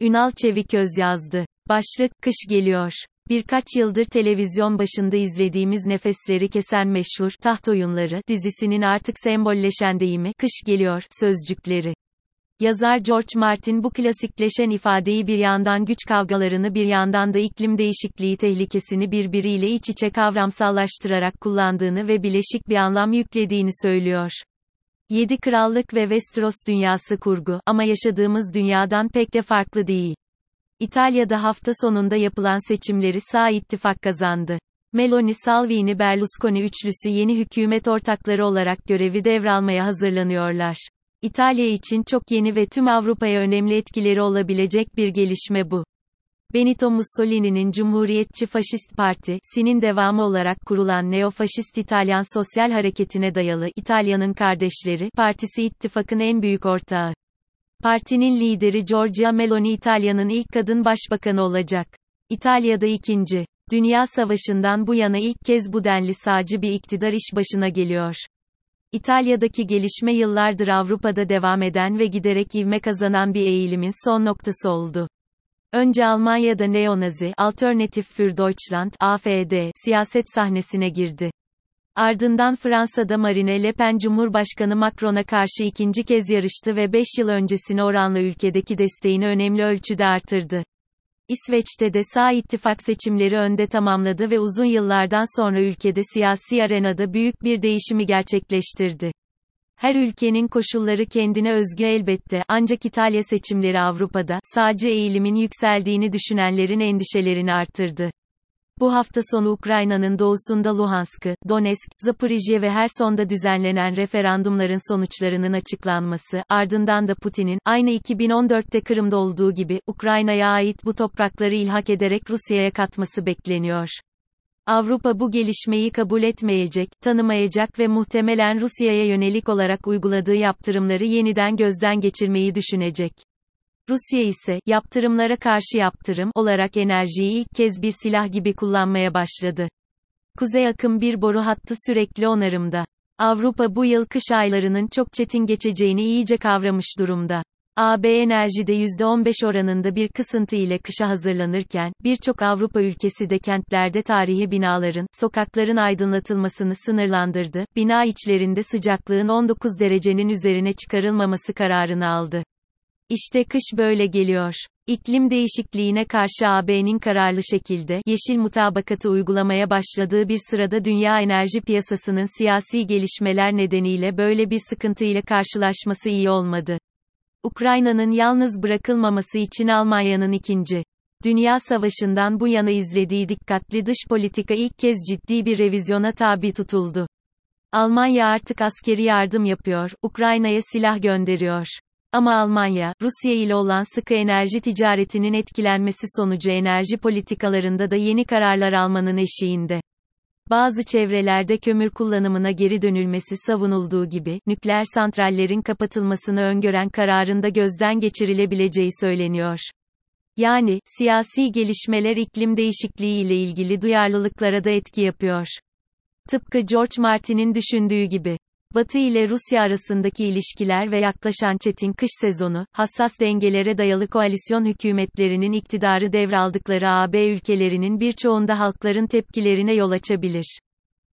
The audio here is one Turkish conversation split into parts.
Ünal Çeviköz yazdı. Başlık, kış geliyor. Birkaç yıldır televizyon başında izlediğimiz nefesleri kesen meşhur, Taht Oyunları, dizisinin artık sembolleşen deyimi, kış geliyor, sözcükleri. Yazar George Martin bu klasikleşen ifadeyi bir yandan güç kavgalarını bir yandan da iklim değişikliği tehlikesini birbiriyle iç içe kavramsallaştırarak kullandığını ve bileşik bir anlam yüklediğini söylüyor. Yedi Krallık ve Westeros dünyası kurgu ama yaşadığımız dünyadan pek de farklı değil. İtalya'da hafta sonunda yapılan seçimleri sağ ittifak kazandı. Meloni Salvini Berlusconi üçlüsü yeni hükümet ortakları olarak görevi devralmaya hazırlanıyorlar. İtalya için çok yeni ve tüm Avrupa'ya önemli etkileri olabilecek bir gelişme bu. Benito Mussolini'nin Cumhuriyetçi Faşist Parti, Sin'in devamı olarak kurulan neofaşist İtalyan Sosyal Hareketi'ne dayalı İtalya'nın Kardeşleri Partisi ittifakın en büyük ortağı. Partinin lideri Giorgia Meloni İtalya'nın ilk kadın başbakanı olacak. İtalya'da ikinci. Dünya Savaşı'ndan bu yana ilk kez bu denli sağcı bir iktidar iş başına geliyor. İtalya'daki gelişme yıllardır Avrupa'da devam eden ve giderek ivme kazanan bir eğilimin son noktası oldu. Önce Almanya'da neonazi, Alternative für Deutschland, AFD, siyaset sahnesine girdi. Ardından Fransa'da Marine Le Pen Cumhurbaşkanı Macron'a karşı ikinci kez yarıştı ve 5 yıl öncesine oranla ülkedeki desteğini önemli ölçüde artırdı. İsveç'te de sağ ittifak seçimleri önde tamamladı ve uzun yıllardan sonra ülkede siyasi arenada büyük bir değişimi gerçekleştirdi. Her ülkenin koşulları kendine özgü elbette, ancak İtalya seçimleri Avrupa'da, sağcı eğilimin yükseldiğini düşünenlerin endişelerini arttırdı. Bu hafta sonu Ukrayna'nın doğusunda Luhansk'ı, Donetsk, Zaporijye ve Herson'da düzenlenen referandumların sonuçlarının açıklanması, ardından da Putin'in, aynı 2014'te Kırım'da olduğu gibi, Ukrayna'ya ait bu toprakları ilhak ederek Rusya'ya katması bekleniyor. Avrupa bu gelişmeyi kabul etmeyecek, tanımayacak ve muhtemelen Rusya'ya yönelik olarak uyguladığı yaptırımları yeniden gözden geçirmeyi düşünecek. Rusya ise, yaptırımlara karşı yaptırım olarak enerjiyi ilk kez bir silah gibi kullanmaya başladı. Kuzey akım bir boru hattı sürekli onarımda. Avrupa bu yıl kış aylarının çok çetin geçeceğini iyice kavramış durumda. AB enerjide %15 oranında bir kısıntı ile kışa hazırlanırken, birçok Avrupa ülkesi de kentlerde tarihi binaların, sokakların aydınlatılmasını sınırlandırdı, bina içlerinde sıcaklığın 19 derecenin üzerine çıkarılmaması kararını aldı. İşte kış böyle geliyor. İklim değişikliğine karşı AB'nin kararlı şekilde yeşil mutabakatı uygulamaya başladığı bir sırada dünya enerji piyasasının siyasi gelişmeler nedeniyle böyle bir sıkıntıyla karşılaşması iyi olmadı. Ukrayna'nın yalnız bırakılmaması için Almanya'nın ikinci Dünya Savaşı'ndan bu yana izlediği dikkatli dış politika ilk kez ciddi bir revizyona tabi tutuldu. Almanya artık askeri yardım yapıyor, Ukrayna'ya silah gönderiyor. Ama Almanya, Rusya ile olan sıkı enerji ticaretinin etkilenmesi sonucu enerji politikalarında da yeni kararlar almanın eşiğinde. Bazı çevrelerde kömür kullanımına geri dönülmesi savunulduğu gibi, nükleer santrallerin kapatılmasını öngören kararında gözden geçirilebileceği söyleniyor. Yani, siyasi gelişmeler iklim değişikliği ile ilgili duyarlılıklara da etki yapıyor. Tıpkı George Martin'in düşündüğü gibi. Batı ile Rusya arasındaki ilişkiler ve yaklaşan çetin kış sezonu, hassas dengelere dayalı koalisyon hükümetlerinin iktidarı devraldıkları AB ülkelerinin birçoğunda halkların tepkilerine yol açabilir.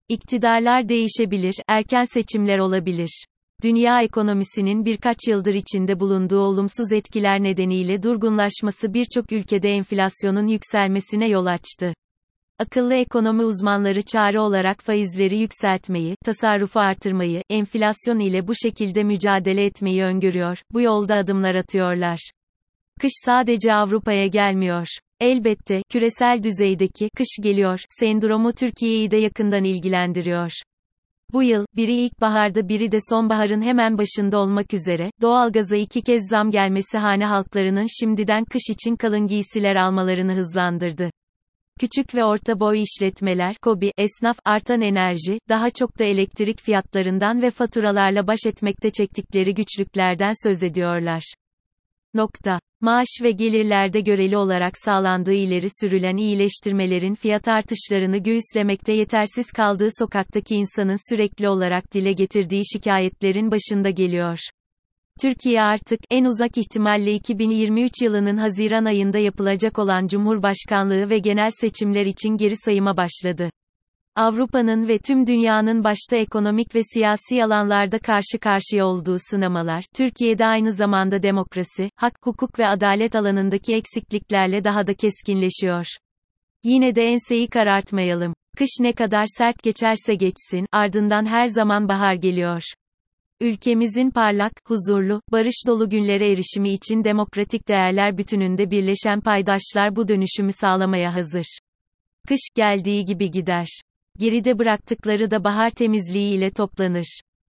İktidarlar değişebilir, erken seçimler olabilir. Dünya ekonomisinin birkaç yıldır içinde bulunduğu olumsuz etkiler nedeniyle durgunlaşması birçok ülkede enflasyonun yükselmesine yol açtı. Akıllı ekonomi uzmanları çare olarak faizleri yükseltmeyi, tasarrufu artırmayı, enflasyon ile bu şekilde mücadele etmeyi öngörüyor. Bu yolda adımlar atıyorlar. Kış sadece Avrupa'ya gelmiyor. Elbette, küresel düzeydeki kış geliyor sendromu Türkiye'yi de yakından ilgilendiriyor. Bu yıl, biri ilkbaharda biri de sonbaharın hemen başında olmak üzere, doğalgaza iki kez zam gelmesi hane halklarının şimdiden kış için kalın giysiler almalarını hızlandırdı. Küçük ve orta boy işletmeler, KOBİ, esnaf, artan enerji, daha çok da elektrik fiyatlarından ve faturalarla baş etmekte çektikleri güçlüklerden söz ediyorlar. Nokta. Maaş ve gelirlerde göreli olarak sağlandığı ileri sürülen iyileştirmelerin fiyat artışlarını göğüslemekte yetersiz kaldığı sokaktaki insanın sürekli olarak dile getirdiği şikayetlerin başında geliyor. Türkiye artık, en uzak ihtimalle 2023 yılının Haziran ayında yapılacak olan Cumhurbaşkanlığı ve genel seçimler için geri sayıma başladı. Avrupa'nın ve tüm dünyanın başta ekonomik ve siyasi alanlarda karşı karşıya olduğu sınamalar, Türkiye'de aynı zamanda demokrasi, hak, hukuk ve adalet alanındaki eksikliklerle daha da keskinleşiyor. Yine de enseyi karartmayalım. Kış ne kadar sert geçerse geçsin, ardından her zaman bahar geliyor. Ülkemizin parlak, huzurlu, barış dolu günlere erişimi için demokratik değerler bütününde birleşen paydaşlar bu dönüşümü sağlamaya hazır. Kış geldiği gibi gider. Geride bıraktıkları da bahar temizliği ile toplanır.